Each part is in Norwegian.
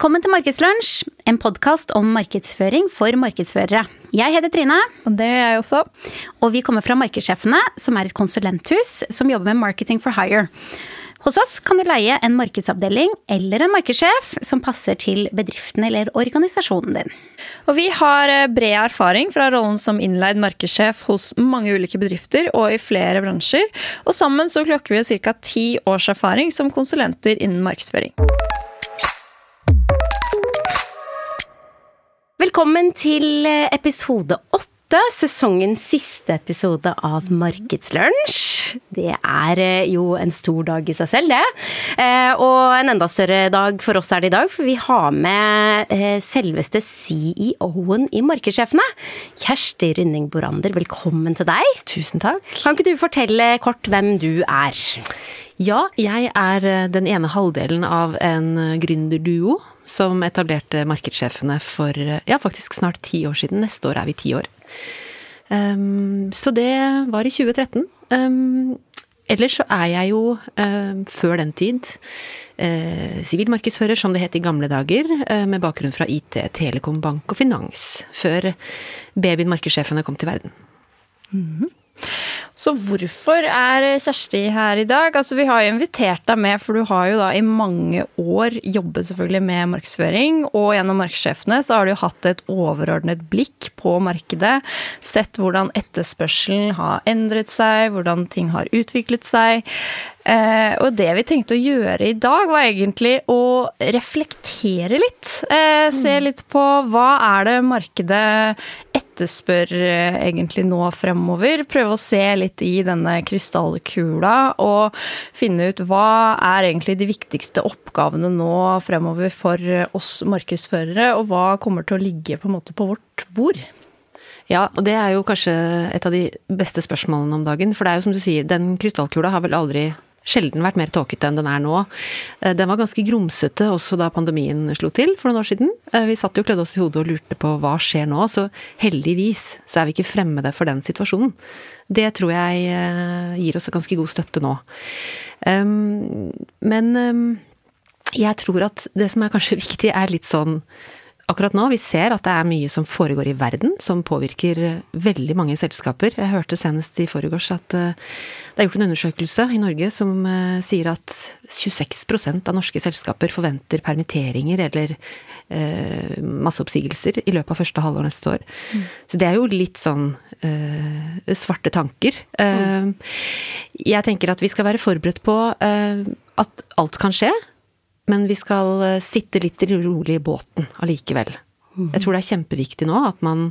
Velkommen til Markedslunsj, en podkast om markedsføring for markedsførere. Jeg heter Trine. Og det gjør jeg også. Og vi kommer fra Markedssjefene, som er et konsulenthus som jobber med marketing for hire. Hos oss kan du leie en markedsavdeling eller en markedssjef som passer til bedriften eller organisasjonen din. Og vi har eh, bred erfaring fra rollen som innleid markedssjef hos mange ulike bedrifter og i flere bransjer. Og sammen så klokker vi ca. ti års erfaring som konsulenter innen markedsføring. Velkommen til eh, episode åtte sesongens siste episode av Markedslunsj. Det er eh, jo en stor dag i seg selv, det. Eh, og en enda større dag for oss er det i dag, for vi har med selveste CEO-en i Markedssjefene. Kjersti Rynning Borander, velkommen til deg. Tusen takk. Kan ikke du fortelle kort hvem du er? Ja, jeg er den ene halvdelen av en gründerduo som etablerte Markedssjefene for ja, faktisk snart ti år siden. Neste år er vi ti år. Um, så det var i 2013. Um, ellers så er jeg jo, um, før den tid, sivilmarkedsfører, uh, som det het i gamle dager, uh, med bakgrunn fra IT, telekom, bank og finans, før babyen Markedssjefene kom til verden. Mm -hmm. Så hvorfor er Kjersti her i dag? Altså, vi har jo invitert deg med, for du har jo da i mange år jobbet selvfølgelig med markedsføring, og gjennom markedssjefene så har du jo hatt et overordnet blikk på markedet. Sett hvordan etterspørselen har endret seg, hvordan ting har utviklet seg. Eh, og det vi tenkte å gjøre i dag, var egentlig å reflektere litt. Eh, se mm. litt på hva er det markedet etterspør eh, egentlig nå fremover. Prøve å se litt i denne krystallkula og finne ut hva er egentlig de viktigste oppgavene nå fremover for oss markedsførere, og hva kommer til å ligge på en måte på vårt bord. Ja, og det er jo kanskje et av de beste spørsmålene om dagen. For det er jo som du sier, den krystallkula har vel aldri sjelden vært mer tåkete enn den er nå. Eh, den var ganske grumsete også da pandemien slo til for noen år siden. Eh, vi satt jo og klødde oss i hodet og lurte på hva skjer nå, så heldigvis så er vi ikke fremmede for den situasjonen. Det tror jeg eh, gir oss ganske god støtte nå. Men jeg tror at det som er kanskje viktig, er litt sånn akkurat nå. Vi ser at det er mye som foregår i verden som påvirker veldig mange selskaper. Jeg hørte senest i forgårs at eh, det er gjort en undersøkelse i Norge som eh, sier at 26% av norske selskaper forventer permitteringer eller eh, masseoppsigelser i løpet av første halvår neste år. Mm. Så det er jo litt sånn eh, svarte tanker. Mm. jeg tenker at vi skal være forberedt på eh, at alt kan skje. Men vi skal eh, sitte litt rolig i båten allikevel. Mm. Jeg tror det er kjempeviktig nå at man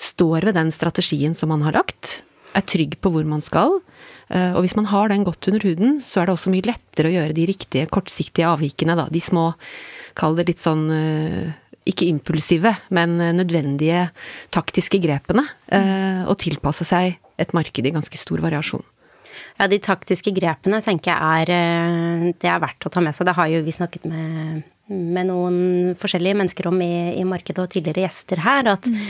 står ved den strategien som man har lagt, er trygg på hvor man skal. Eh, og hvis man har den godt under huden, så er det også mye lettere å gjøre de riktige, kortsiktige avvikene, da. De små, kall det litt sånn eh, ikke impulsive, men nødvendige taktiske grepene. Og tilpasse seg et marked i ganske stor variasjon. Ja, de taktiske grepene tenker jeg er eh, Det er verdt å ta med seg. Det har jo vi snakket med, med noen forskjellige mennesker om i, i, markedet og tidligere gjester her, at mm.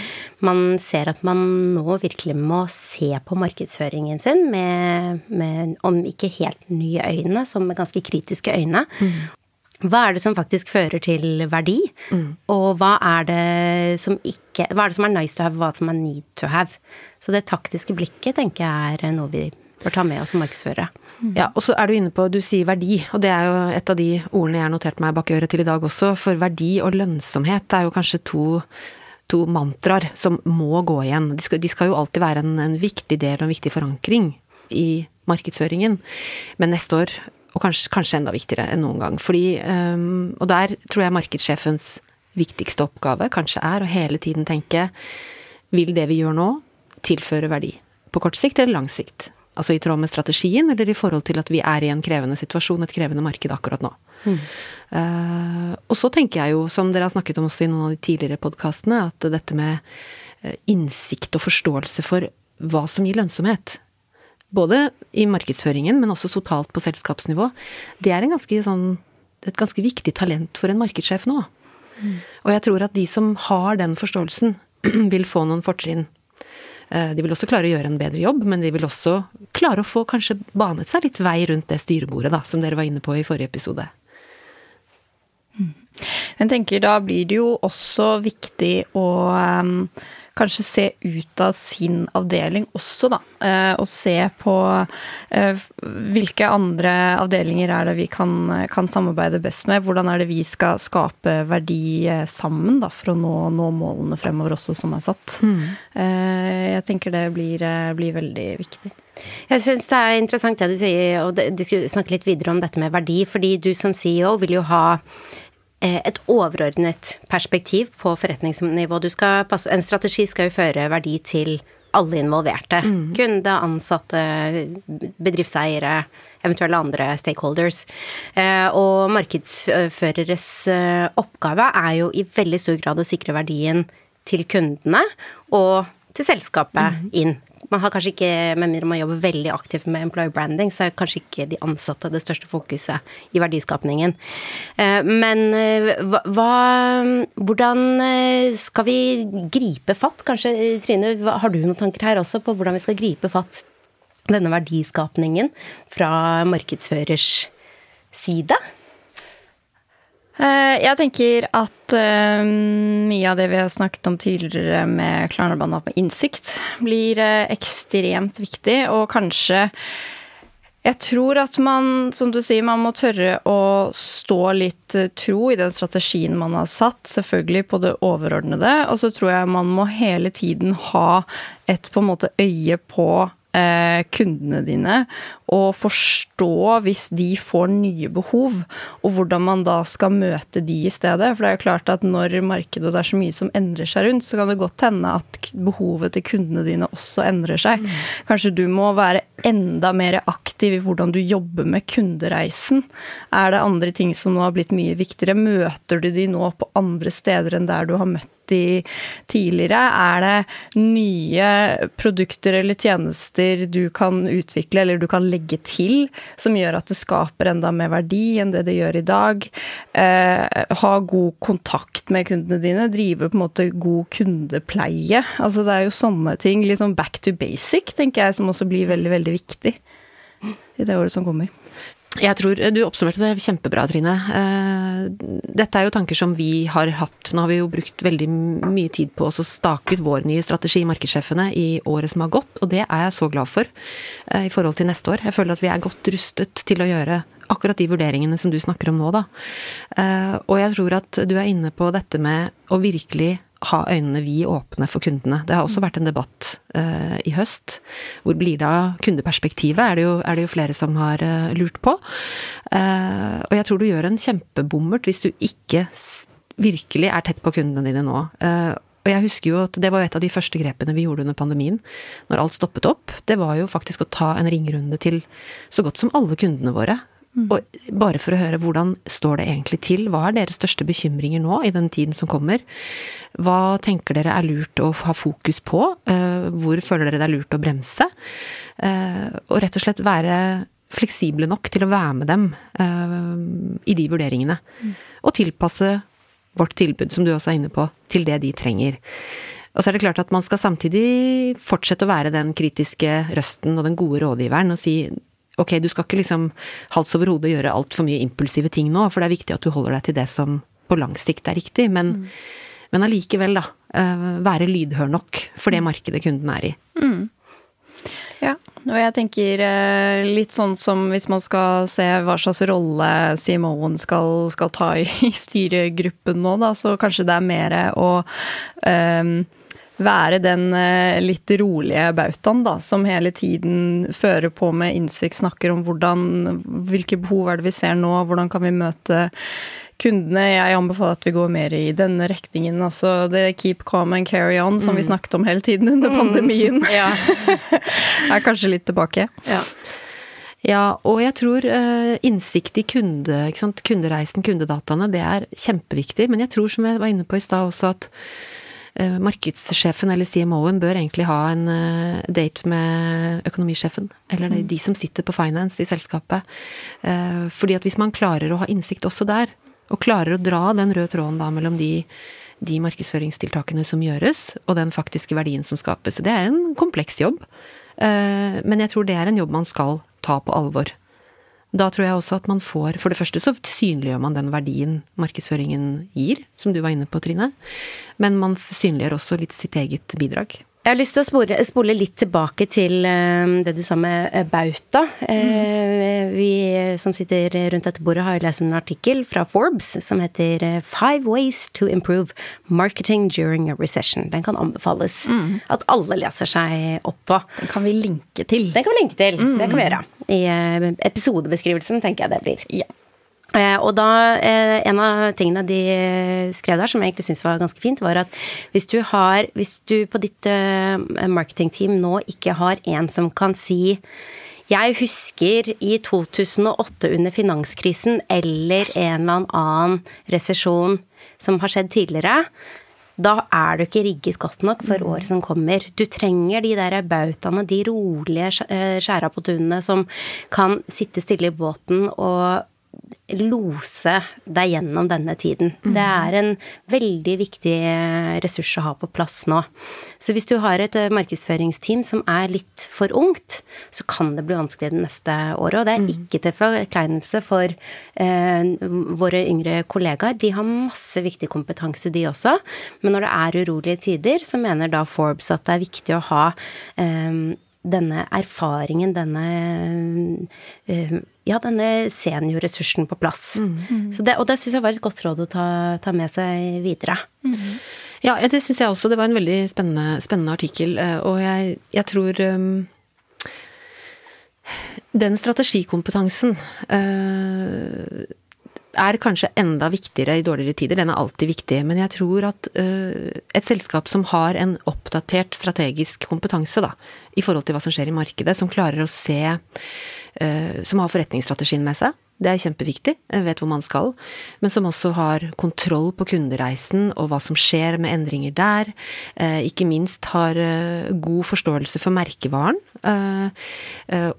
man ser at man nå virkelig må se på markedsføringen sin med, med om ikke helt nye øyne, som med ganske kritiske øyne. Mm. Hva er det som faktisk fører til verdi? Mm. Og hva er det som ikke Hva er det som er nice to have, og hva som er need to have? Så det taktiske blikket tenker jeg er noe vi bør ta med oss som markedsførere. Mm. Ja, og så er du inne på, du sier verdi, og det er jo et av de ordene jeg har notert meg bak øret til i dag også. For verdi og lønnsomhet er jo kanskje to, to mantraer som må gå igjen. De skal, de skal jo alltid være en, en, viktig del og en viktig forankring i markedsføringen. Men neste år, og kanskje, kanskje enda viktigere enn noen gang. Fordi, um, og der tror jeg markedssjefens viktigste oppgave kanskje er å hele tiden tenke vil det vi gjør nå, tilføre verdi? På kort sikt eller lang sikt? Altså i tråd med strategien, eller i forhold til at vi er i en krevende situasjon, et krevende marked akkurat nå. Mm. Uh, og så tenker jeg jo, som dere har snakket om også i noen av de tidligere podkastene, at dette med eh, innsikt og forståelse for hva som gir lønnsomhet, både i markedsføringen, men også totalt på selskapsnivå, det er ganske sånn, et ganske viktig talent for en markedssjef nå. Mm. Og jeg tror at de som har den forståelsen, vil få noen fortrinn de vil også klare å gjøre en bedre jobb, men de vil også klare å få kanskje banet seg litt vei rundt det styrebordet, da, som dere var inne på i forrige episode. Mm. Men tenker da blir det jo også viktig å um, kanskje se ut av sin avdeling også, da. Uh, og se på uh, hvilke andre avdelinger er det vi kan, kan, samarbeide best med. Hvordan er det vi skal skape verdi sammen da, for å nå, nå målene fremover også, som er satt. Mm. Jeg tenker det blir, blir veldig viktig. Jeg syns det er interessant det du sier, og du snakke litt videre om dette med verdi. Fordi du som CEO vil jo ha eh, et overordnet perspektiv på forretningsnivå. Passe, en strategi skal jo føre verdi til alle involverte. Mm. Kunde, ansatte, bedriftseiere, eventuelle andre stakeholders. Eh, og markedsføreres eh, oppgave er jo i veldig stor grad å sikre verdien til kundene og til selskapet mm. inn. Man har kanskje ikke, med mindre man jobber veldig aktivt med employer branding, så er kanskje ikke de ansatte det største fokuset i verdiskapningen. Eh, men eh, hva Hvordan eh, skal vi gripe fatt? Kanskje, Trine, har du noen tanker her også på hvordan vi skal gripe fatt denne verdiskapningen fra markedsførers side? Eh, jeg tenker at uh, mye av det vi har snakket om tidligere med Klarna på innsikt, blir uh, ekstremt viktig, og kanskje jeg tror at man, som du sier, man må tørre å stå litt tro i den strategien man har satt, selvfølgelig på det overordnede, og så tror jeg man må hele tiden ha et på en måte øye på eh, kundene dine og forstå hvis de får nye behov, og hvordan man da skal møte de i stedet. For det er jo klart at når markedet og det er så mye som endrer seg rundt, så kan det godt hende at behovet til kundene dine også endrer seg. Mm. Kanskje du må være enda mer aktiv i hvordan du jobber med kundereisen. Er det andre ting som nå har blitt mye viktigere? Møter du de nå på andre steder enn der du har møtt de tidligere? Er det nye produkter eller tjenester du kan utvikle eller du kan legge til, som gjør at det skaper enda mer verdi enn det det gjør i dag? Eh, ha god kontakt med kundene dine, drive på en måte god kundepleie. Altså det er jo sånne ting, liksom back to basic, tenker jeg, som også blir veldig, veldig viktig i det året som kommer. Jeg tror Du oppsummerte det kjempebra, Trine. Eh, dette er jo tanker som vi har hatt. Nå har vi jo brukt veldig mye tid på å stake ut vår nye strategi, Markedssjefene, i året som har gått, og det er jeg så glad for eh, i forhold til neste år. Jeg føler at vi er godt rustet til å gjøre akkurat de vurderingene som du snakker om nå, da. Eh, og jeg tror at du er inne på dette med å virkelig ha øynene vi åpne for kundene. Det har også vært en debatt uh, i høst. Hvor blir det av kundeperspektivet, er det, jo, er det jo flere som har uh, lurt på. Uh, og jeg tror du gjør en kjempebommert hvis du ikke virkelig er tett på kundene dine nå. og jeg husker jo at det var et av de første grepene vi gjorde under pandemien, når alt stoppet opp. Det var jo faktisk å ta en ringrunde til så godt som alle kundene våre. Mm. Og bare for å høre hvordan står det egentlig til, hva er deres største bekymringer nå i den tiden som kommer? Hva tenker dere er lurt å ha fokus på? Eh, hvor føler dere det er lurt å bremse? Eh, og rett og slett være fleksible nok til å være med dem eh, i de vurderingene. Mm. Og tilpasse vårt tilbud, som du også er inne på, til det de trenger. Og så er det klart at man skal samtidig fortsette å være den kritiske røsten og den gode rådgiveren og si ok, du skal ikke liksom hals over hode gjøre altfor mye impulsive ting nå, for det er viktig at du holder deg til det som på lang sikt er riktig, men, mm. men allikevel, da. Eh, være lydhør nok for det markedet kunden er i. Mm. Ja, og jeg tenker eh, litt sånn som hvis man skal se hva slags rolle CMO-en skal, skal, ta i, i styregruppen nå, da, så kanskje det er mer å um, være den eh, litt rolige bautaen, da, som hele tiden fører på med innsikt, snakker om hvordan, hvilke behov er det vi ser nå, hvordan kan vi møte kundene. Jeg anbefaler at vi går mer i denne retningen. Altså det keep calm and carry on som mm. vi snakket om hele tiden under mm. pandemien. Ja. er kanskje litt tilbake. Ja. Ja, og jeg tror uh, innsikt i kunde, kundereisen, kundedataene, det er kjempeviktig. Men jeg tror, som jeg var inne på i stad også, at Eh, markedssjefen eller CMO-en bør egentlig ha en eh, date med økonomisjefen. Eller mm. de som sitter på finance i selskapet. Eh, fordi at hvis man klarer å ha innsikt også der, og klarer å dra den røde tråden da mellom de, de markedsføringstiltakene som gjøres, og den faktiske verdien som skapes. Det er en kompleks jobb. Men jeg tror det er en jobb man skal ta på alvor. Da tror jeg også at man får For det første så synliggjør man den verdien markedsføringen gir, som du var inne på, Trine. Men man synliggjør også litt sitt eget bidrag. Jeg har lyst til å spole, spole litt tilbake til uh, det du sa med uh, bauta. Mm. vi som sitter rundt dette bordet, har lest en artikkel fra Forbes som heter 'Five Ways to Improve Marketing During a Recession'. Den kan anbefales mm. at alle leser seg opp på. Den kan vi linke til. Den kan vi linke til. Mm. Det kan vi gjøre. I episodebeskrivelsen, tenker jeg det blir. Ja. Eh, og da, eh, En av tingene de skrev der, som jeg egentlig syntes var ganske fint, var at hvis du har Hvis du på ditt eh, marketingteam nå ikke har en som kan si jeg husker i 2008 under finanskrisen eller en eller annen resesjon som har skjedd tidligere. Da er du ikke rigget godt nok for året som kommer. Du trenger de der bautaene, de rolige skjæra på tunet som kan sitte stille i båten og lose deg gjennom denne tiden. Mm. Det er en veldig viktig ressurs å ha på plass nå. Så hvis du har et eh, markedsføringsteam som er litt for ungt, så kan det bli vanskelig det neste året. Og det er mm. ikke til forkleinelse for eh, våre yngre kollegaer. De har masse viktig kompetanse, de også. Men når det er urolige tider, så mener da Forbes at det er viktig å ha eh, denne erfaringen, denne uh, ja, denne seniorressursen på plass. Mm. Mm. Det, og det syns jeg var et godt råd å ta, ta med seg videre. Mm. Ja, det syns jeg også. Det var en veldig spennende, spennende artikkel. Eh, og jeg, jeg tror um, Den strategikompetansen uh, er kanskje enda viktigere i dårligere tider. Den er alltid viktig. Men jeg tror at uh, et selskap som har en oppdatert strategisk kompetanse da, i forhold til hva som skjer i markedet, som klarer å se uh, Som har forretningsstrategien med seg. Det er kjempeviktig, vet hvor man skal. Men som også har kontroll på kundereisen og hva som skjer med endringer der. Uh, ikke minst har god forståelse for merkevaren.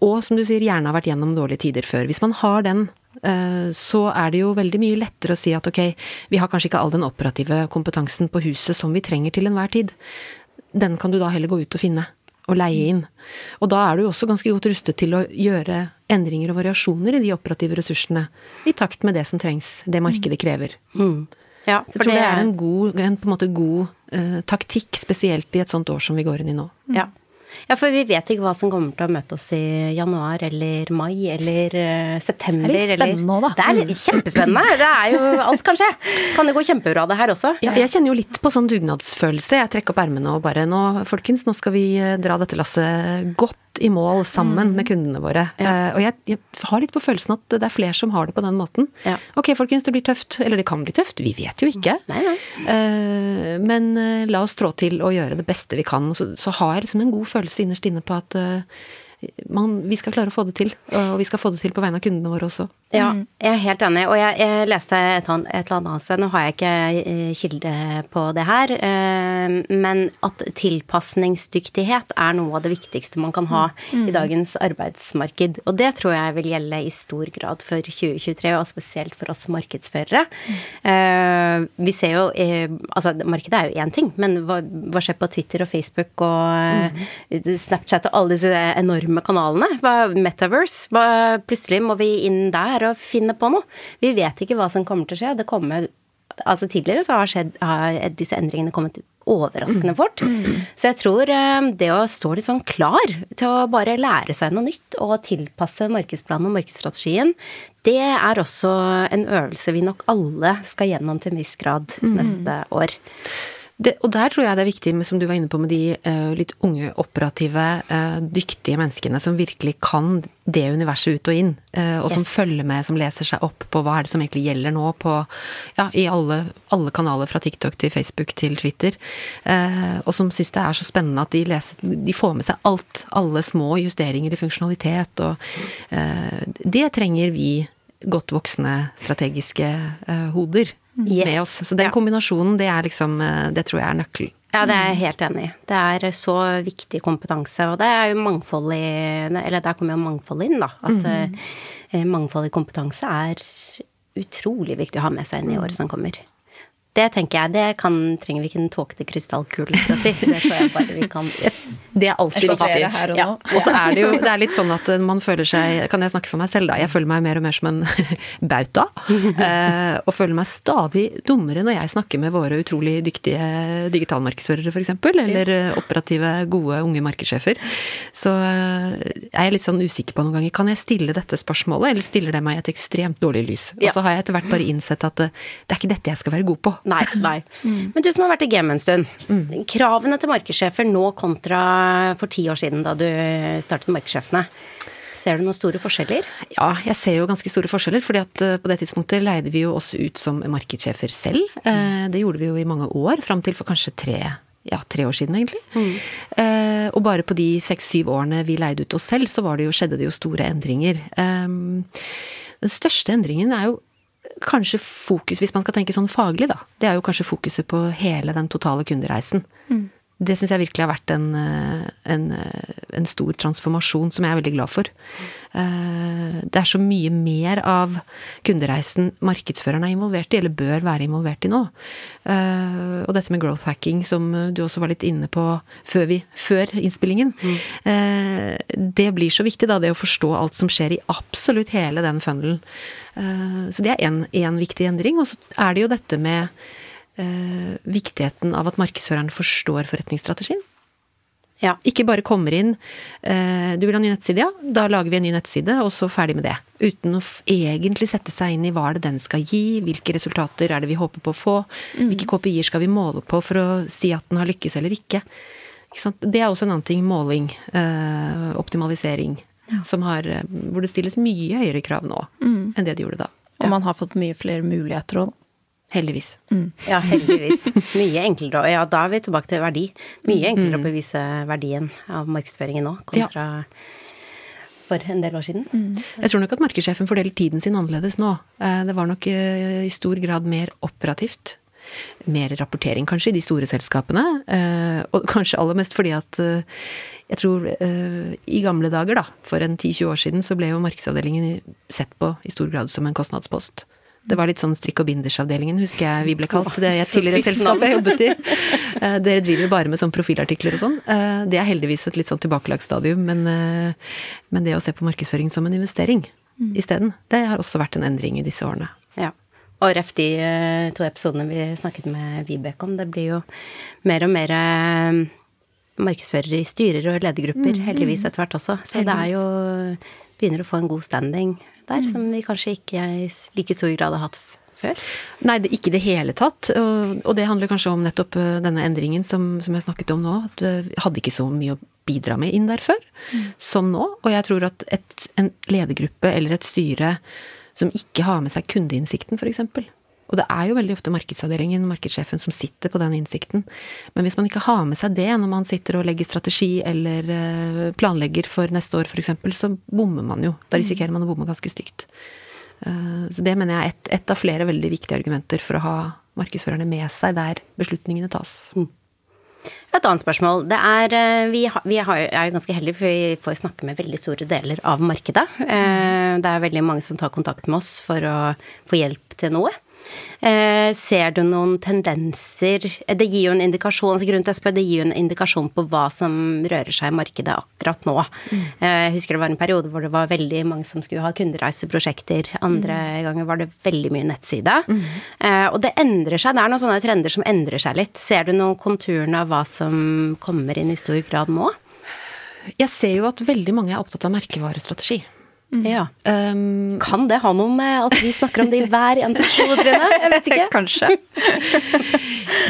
Og som du sier, gjerne har vært gjennom dårlige tider før. Hvis man har den Eh, så er det jo veldig mye lettere å si at ok, vi har kanskje ikke all den operative kompetansen på huset som vi trenger til enhver tid. Den kan du da heller gå ut og finne, og leie inn. Og da er du også ganske godt rustet til å gjøre endringer og variasjoner i de operative ressursene, i takt med det som trengs, det markedet krever. Mm. Ja, jeg tror det er en, god, en på en måte god uh, taktikk, spesielt i et sånt år som vi går inn i nå. Ja. Ja, for vi vet ikke hva som kommer til å møte oss i januar eller mai eller uh, september. Det er litt spennende òg, da. Det er litt, kjempespennende. Det er jo alt kan skje. Kan det gå kjempebra det her også? Ja, jeg kjenner jo litt på sånn dugnadsfølelse. Jeg trekker opp ermene og bare nå, folkens, nå skal vi eh, dra dette lasset godt i mål sammen mm. med kundene våre. Ja. Uh, og jeg, jeg, har litt på følelsen at det er flere som har det på den måten. Ja. Ok, folkens, det blir tøft. Eller det kan bli tøft. Vi vet jo ikke. Nei, nei. Uh, men la oss trå til og gjøre det beste vi kan. Så, så har jeg liksom en god følelse innerst inne på at man, vi skal klare å få det til. Og vi skal få det til på vegne av kundene våre også. Ja, mm. jeg er helt enig. Og jeg, jeg leste et, et, eller annet sted, nå har jeg ikke eh, kilde på det her, eh, men at tilpasningsdyktighet er noe av det viktigste man kan ha mm. i dagens arbeidsmarked. Og det tror jeg vil gjelde i stor grad for 2023, og spesielt for oss markedsførere. Mm. Vi ser jo Altså, markedet er jo én ting, men hva, hva, skjer på Twitter og Facebook og mm. Snapchat og alle disse enorme kanalene? Hva, Metaverse? Hva, plutselig må vi inn der og finne på noe. Vi vet ikke hva som kommer til å skje. Det kommer, altså Tidligere så har, skjedd, har disse endringene kommet overraskende mm. fort. Så jeg tror eh, det å stå litt sånn klar til å bare lære seg noe nytt og tilpasse markedsplanen og markedsstrategien, det er også en øvelse vi nok alle skal gjennom til en viss grad mm. neste år. Det, og der tror jeg det er viktig, som du var inne på, med de uh, litt unge, operative, uh, dyktige menneskene som virkelig kan det universet ut og inn. Uh, og yes. som følger med, som leser seg opp på hva er det som egentlig gjelder nå på Ja, i alle, alle kanaler fra TikTok til Facebook til Twitter. og som syns det er så spennende at de, leser, de får med seg alt. Alle små justeringer i funksjonalitet og Det trenger vi godt voksne strategiske hoder yes. med oss. Så den kombinasjonen, det er liksom eh, Det tror jeg er nøkkelen. Ja, det er jeg helt enig i. Det er så viktig kompetanse, og det er jo mangfold i Eller der kommer jo mangfold inn, da. At mm. uh, mangfold i kompetanse er utrolig viktig å ha med seg inn i året som kommer. Det tenker jeg. Det kan, trenger vi ikke en tåkete krystallkule for å si. Det tror jeg bare vi kan Det er alltid fast her og Ja. Og så er det jo det er litt sånn at man føler seg Kan jeg snakke for meg selv, da? Jeg føler meg mer og mer som en bauta. eh, og føler meg stadig dummere når jeg snakker med våre utrolig dyktige digitalmarkedsførere, f.eks. Eller eh, operative, gode unge markedssjefer. Så jeg er jeg litt sånn usikker på noen ganger. Kan jeg stille dette spørsmålet, eller stiller det meg i et ekstremt dårlig lys? Og så har jeg etter hvert bare innsett at eh, det er ikke dette jeg skal være god på. Nei, nei. Men du som har vært i gamet en stund. Kravene til markedssjefer nå kontra for ti år siden, da du startet Markedssjefene. Ser du noen store forskjeller? Ja, jeg ser jo ganske store forskjeller, fordi at eh, på det tidspunktet leide vi jo oss ut som markedssjefer selv. Mm. Det gjorde vi jo i mange år, fram til for kanskje tre, ja, tre år siden egentlig. Eh, Og bare på de seks-syv årene vi leide ut oss selv, så det jo, skjedde det jo store endringer. Eh, Den største endringen er jo kanskje fokus, hvis man skal tenke sånn faglig, da. Det er jo kanskje fokuset på hele den totale kundereisen. Det syns jeg virkelig har vært en, eh, en, eh, en stor transformasjon som jeg er veldig glad for. Eh, Det er så mye mer av kundereisen markedsføreren er involvert i, eller bør være involvert i nå. Og dette med growth hacking, som du også var litt inne på før, vi, før innspillingen, Mm. det blir så viktig, da, det å forstå alt som skjer i absolutt hele den funnelen. Så det er én viktig endring. Og så er det jo dette med eh, viktigheten av at markedsføreren forstår forretningsstrategien. Ja. Ikke bare kommer inn eh, Du vil ha ny nettside, ja? Da lager vi en ny nettside, og så ferdig med det. Uten å egentlig sette seg inn i hva er det den skal gi, hvilke resultater er det vi håper på å få, hvilke KPI-er skal vi måle på for å si at den har lykkes eller ikke. ikke sant? Det er også en annen ting. Måling. Eh, optimalisering. Som har, eh, hvor det stilles mye høyere krav nå enn det de gjorde da. Og man har fått mye flere muligheter òg. Heldigvis. Ja, heldigvis. Mye enklere å Ja, da er vi tilbake til verdi. Mye enklere å bevise verdien av markedsføringen nå kontra for en del år siden. Jeg tror nok at markedssjefen fordeler tiden sin annerledes nå. Eh, Det var nok eh, i stor grad mer operativt. Mer rapportering, kanskje, i de store selskapene. Eh, Og kanskje aller mest fordi at jeg tror i gamle dager, da, for en 10-20 år siden, så ble jo markedsavdelingen sett på i stor grad som en kostnadspost. Det var litt sånn strikk og bindersavdelingen, husker jeg vi ble kalt. Det er et tidligere selskap jeg jobbet i. Eh, Dere driver bare med sånn profilartikler og sånn. Eh, Det er heldigvis et litt sånn tilbakelagstadium, men, eh, men det å se på markedsføring som en investering isteden, det har også vært en endring i disse årene. Ja. Og ref de to episodene vi snakket med Vibeke om, det blir jo mer og mer markedsførere i styrer og ledergrupper, heldigvis etter hvert også. Så det er jo Begynner å få en god standing der, som vi kanskje ikke i like stor grad har hatt før. Nei, det, ikke i det hele tatt. Og, og det handler kanskje om nettopp eh, denne endringen som, som jeg snakket om nå. At eh, vi hadde ikke så mye å bidra med inn der før som nå. Og jeg tror at et, en ledergruppe eller et styre som ikke har med seg kundeinnsikten, f.eks. Og det er jo veldig ofte markedsavdelingen, markedssjefen, som sitter på den innsikten. Men hvis man ikke har med seg det når man sitter og legger strategi eller eh, planlegger for neste år f.eks., så bommer man jo. Da risikerer man å bomme ganske stygt. Eh, Så det mener jeg er et, et av flere veldig viktige argumenter for å ha markedsførerne med seg der beslutningene tas. Et annet spørsmål. Det er, eh, vi, har, vi er jo ganske heldige, for vi får snakke med veldig store deler av markedet. Eh, Det er veldig mange som tar kontakt med oss for å få hjelp til noe. Eh, Ser du noen tendenser Det gir jo en indikasjon altså grunnen til jeg spør, det gir jo en indikasjon på hva som rører seg i markedet akkurat nå. Eh, Jeg husker det var en periode hvor det var veldig mange som skulle ha kundereiseprosjekter. Andre ganger var det veldig mye nettside. Eh, Og det endrer seg. Det er noen sånne trender som endrer seg litt. Ser du noen konturene av hva som kommer inn i stor grad nå? Jeg ser jo at veldig mange er opptatt av merkevarestrategi. Ja. Um, Kan det ha noe med at vi snakker om det i hver eneste episode, Trine? Jeg vet ikke. Kanskje.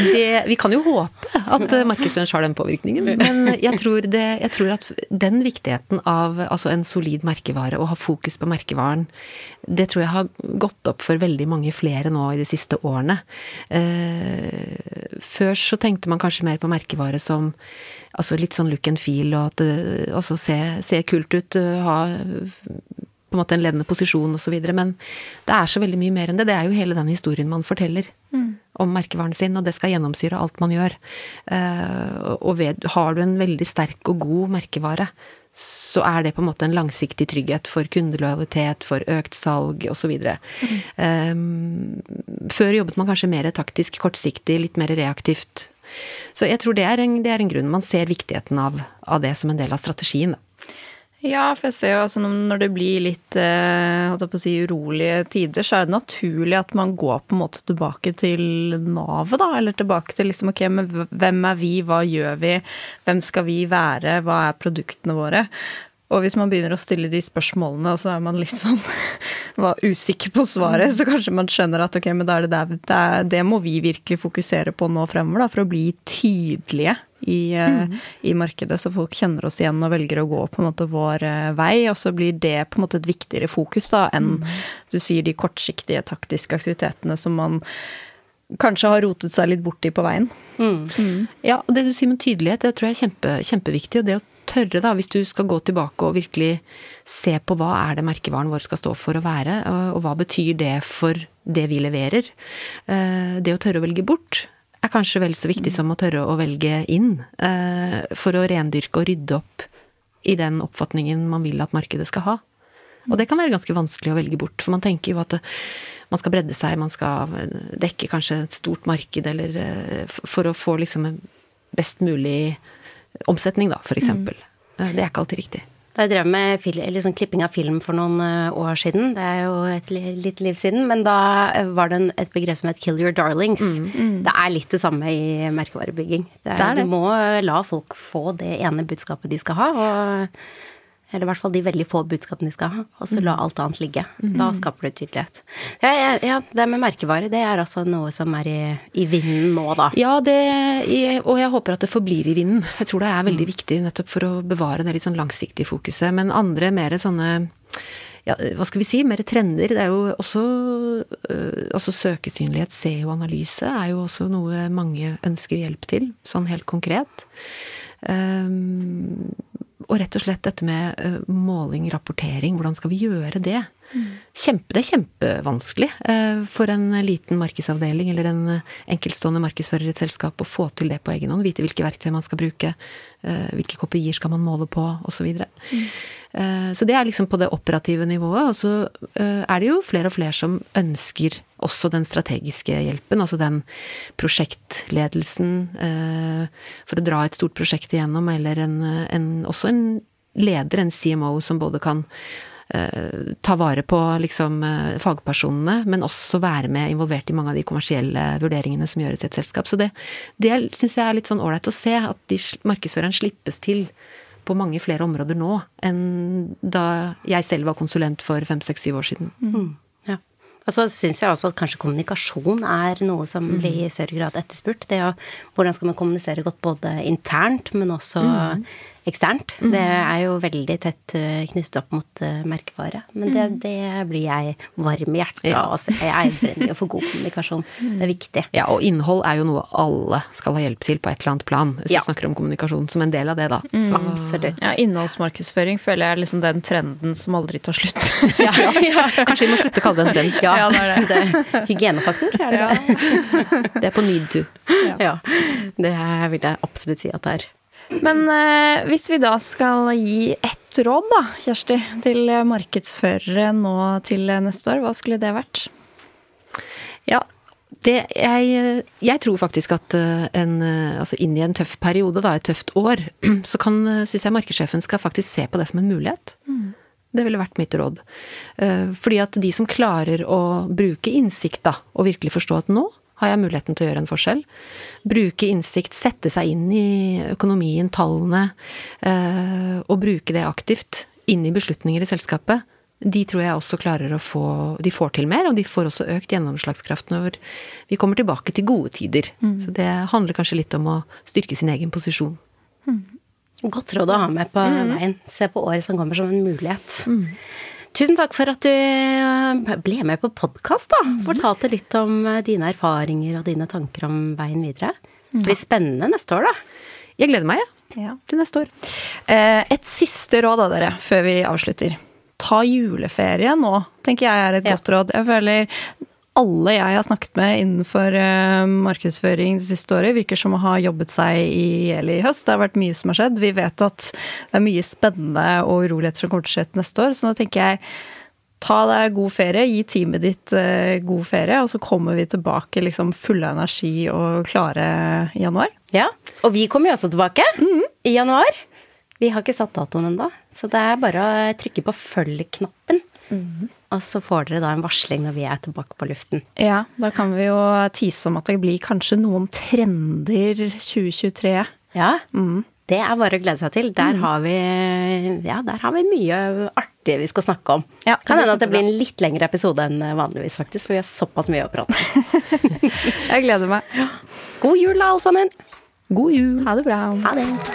det, vi kan jo håpe at eh, markedslunsj har den påvirkningen, men jeg tror, det, jeg tror at den viktigheten av altså en solid merkevare og ha fokus på merkevaren, det tror jeg har gått opp for veldig mange flere nå i de siste årene. Eh, før så tenkte man kanskje mer på merkevare som altså litt sånn look and feel, og at det altså se, se kult ut, eh, ha på en måte en ledende posisjon osv. Men det er så veldig mye mer enn det. Det er jo hele den historien man forteller om merkevaren sin, og det skal gjennomsyre alt man gjør. Eh, og ved, har du en veldig sterk og god merkevare, så er det på en måte en langsiktig trygghet for kundelojalitet, for økt salg osv. Mm. Um, før jobbet man kanskje mer taktisk, kortsiktig, litt mer reaktivt. Så jeg tror det er en, det er en grunn. Man ser viktigheten av, av, det som en del av strategien. Ja, for jeg ser jo altså når det blir litt eh, si, urolige tider, så er det naturlig at man går på en måte tilbake til navet, da. Eller tilbake til liksom ok, men hvem er vi, hva gjør vi, hvem skal vi være, hva er produktene våre? Og hvis man begynner å stille de spørsmålene, og så er man litt sånn var usikker på svaret, så kanskje man skjønner at ok, men da er det der, det, det må vi virkelig fokusere på nå fremover, da, for å bli tydelige i, mm. i, markedet, så folk kjenner oss igjen og velger å gå på en måte vår eh, vei. Og så blir det på en måte et viktigere fokus da, enn mm. du sier de kortsiktige taktiske aktivitetene som man kanskje har rotet seg litt borti på veien. Mm. Mm. Ja, og det du sier med tydelighet, det tror jeg er kjempe, kjempeviktig. Og det å tørre, da, hvis du skal gå tilbake og virkelig se på hva er det merkevaren vår skal stå for å være, og hva betyr det for det vi leverer. Eh, det å tørre å velge bort er kanskje vel så viktig som å tørre å velge inn, eh, for å rendyrke og rydde opp i den oppfatningen man vil at markedet skal ha. Og det kan være ganske vanskelig å velge bort, for man tenker jo at man skal bredde seg, man skal dekke kanskje et stort marked, eller eh, for å få liksom best mulig omsetning, da, for eksempel. Mm. Det er ikke alltid riktig. Da jeg drev med liksom klipping av film for noen eh, år siden, det er jo et litt liv siden, men da eh, var det et begrep som het 'kill your darlings'. Mm, mm. Det er litt det samme i merkevarebygging. Det er, det er det. Du må la folk få det ene budskapet de skal ha, og eller i hvert fall de veldig få budskapene de skal ha, og så la mm. alt annet ligge. Da mm. skaper du tydelighet. Ja, ja, det med merkevare, det er altså noe som er i, i vinden nå, da. Ja, det, og jeg håper at det forblir i vinden. Jeg tror det er veldig mm. viktig nettopp for å bevare det litt sånn langsiktige fokuset. Men andre mer sånne ja, hva skal vi si, mer trender. Det er jo også øh, Altså søkesynlighet, SEO-analyse, er jo også noe mange ønsker hjelp til, sånn helt konkret. Um, og rett og slett dette med uh, måling, rapportering, hvordan skal vi gjøre det? Mm. Kjempe, det er kjempevanskelig uh, for en liten markedsavdeling eller en uh, enkeltstående markedsfører i et selskap å få til det på egen hånd. Vite hvilke verktøy man skal bruke, hvilke kopier skal man måle på, osv. Så, mm. så det er liksom på det operative nivået. Og så er det jo flere og flere som ønsker også den strategiske hjelpen, altså den prosjektledelsen eh, for å dra et stort prosjekt igjennom, eller en, en, også en leder, en CMO, som både kan eh, ta vare på liksom, eh, fagpersonene, men også være med involvert i mange av de kommersielle vurderingene som gjøres i et selskap. Så det, det syns jeg er litt sånn ålreit å se, at de, markedsføreren slippes til på mange flere områder nå enn da jeg selv var konsulent for fem, seks, syv år siden. Mm. Og så syns jeg også at kanskje kommunikasjon er noe som mm. blir i større grad etterspurt. Det å hvordan skal man kommunisere godt både internt, men også mm eksternt. Mm. Det er jo veldig tett eh, knyttet opp mot uh, merkevare. Men det, mm. det, blir jeg varm i hjertet av. Ja. Altså, jeg brenner jo for god kommunikasjon. Det er viktig. Ja, og innhold er jo noe alle skal ha hjelp til på et eller annet plan. Hvis ja. du snakker om kommunikasjon som en del av det, da. Mm. Så, Absolutt. Ja, innholdsmarkedsføring føler jeg er liksom den trenden som aldri tar slutt. ja, Kanskje vi må slutte å kalle det en trend. Ja, det er det. det hygienefaktor, er det det? det er på need to. Ja. Det vil jeg absolutt si at det er. Men eh, hvis vi da skal gi ett råd, da, Kjersti, til markedsførere nå til neste år, hva skulle det vært? Ja, det, jeg, jeg, tror faktisk at eh, en, eh, altså inn i en tøff periode, da, et tøft år, så kan, syns jeg markedssjefen skal faktisk se på det som en mulighet. Mm. Det ville vært mitt råd. Eh, fordi at de som klarer å bruke innsikt, da, og virkelig forstå at nå har jeg muligheten til å gjøre en forskjell? Bruke innsikt, sette seg inn i økonomien, tallene, eh, og bruke det aktivt inn i beslutninger i selskapet. De tror jeg også klarer å få De får til mer, og de får også økt gjennomslagskraft når vi kommer tilbake til gode tider. Mm. Så det handler kanskje litt om å styrke sin egen posisjon. Mm. Godt råd å ha med på mm. veien. Se på året som kommer som en mulighet. Tusen takk for at du eh, ble med på podkast, da. Mhm. Fortalte litt om eh, dine erfaringer og dine tanker om veien videre. Det blir spennende neste år, da. Jeg gleder meg, ja. ja. Til neste år. Eh, et siste råd av dere før vi avslutter. Ta juleferie nå, tenker jeg er et godt råd. Jeg føler alle jeg har snakket med innenfor uh, markedsføring det siste året, virker som å ha jobbet seg i hjel i høst. Det har vært mye som har skjedd. Vi vet at det er mye spennende og uroligheter som kommer til å skje neste år. Så nå tenker jeg ta deg god ferie, gi teamet ditt uh, god ferie, og så kommer vi tilbake liksom fulle av energi og klare i januar. Ja, og vi kommer jo også tilbake mm. i januar. Vi har ikke satt datoen ennå, så det er bare å trykke på følg-knappen. Mm. Og så får dere da en varsling når vi er tilbake på luften. Ja, da kan vi jo tise om at det blir kanskje noen trender 2023. Ja. Mm. Det er bare å glede seg til. Der, mm. har, vi, ja, der har vi mye artig vi skal snakke om. Ja, kan hende at det blir en litt lengre episode enn vanligvis, faktisk, for vi har såpass mye å prate om. Jeg gleder meg. God jul, da, alle sammen. God jul. Ha det bra. Ha det.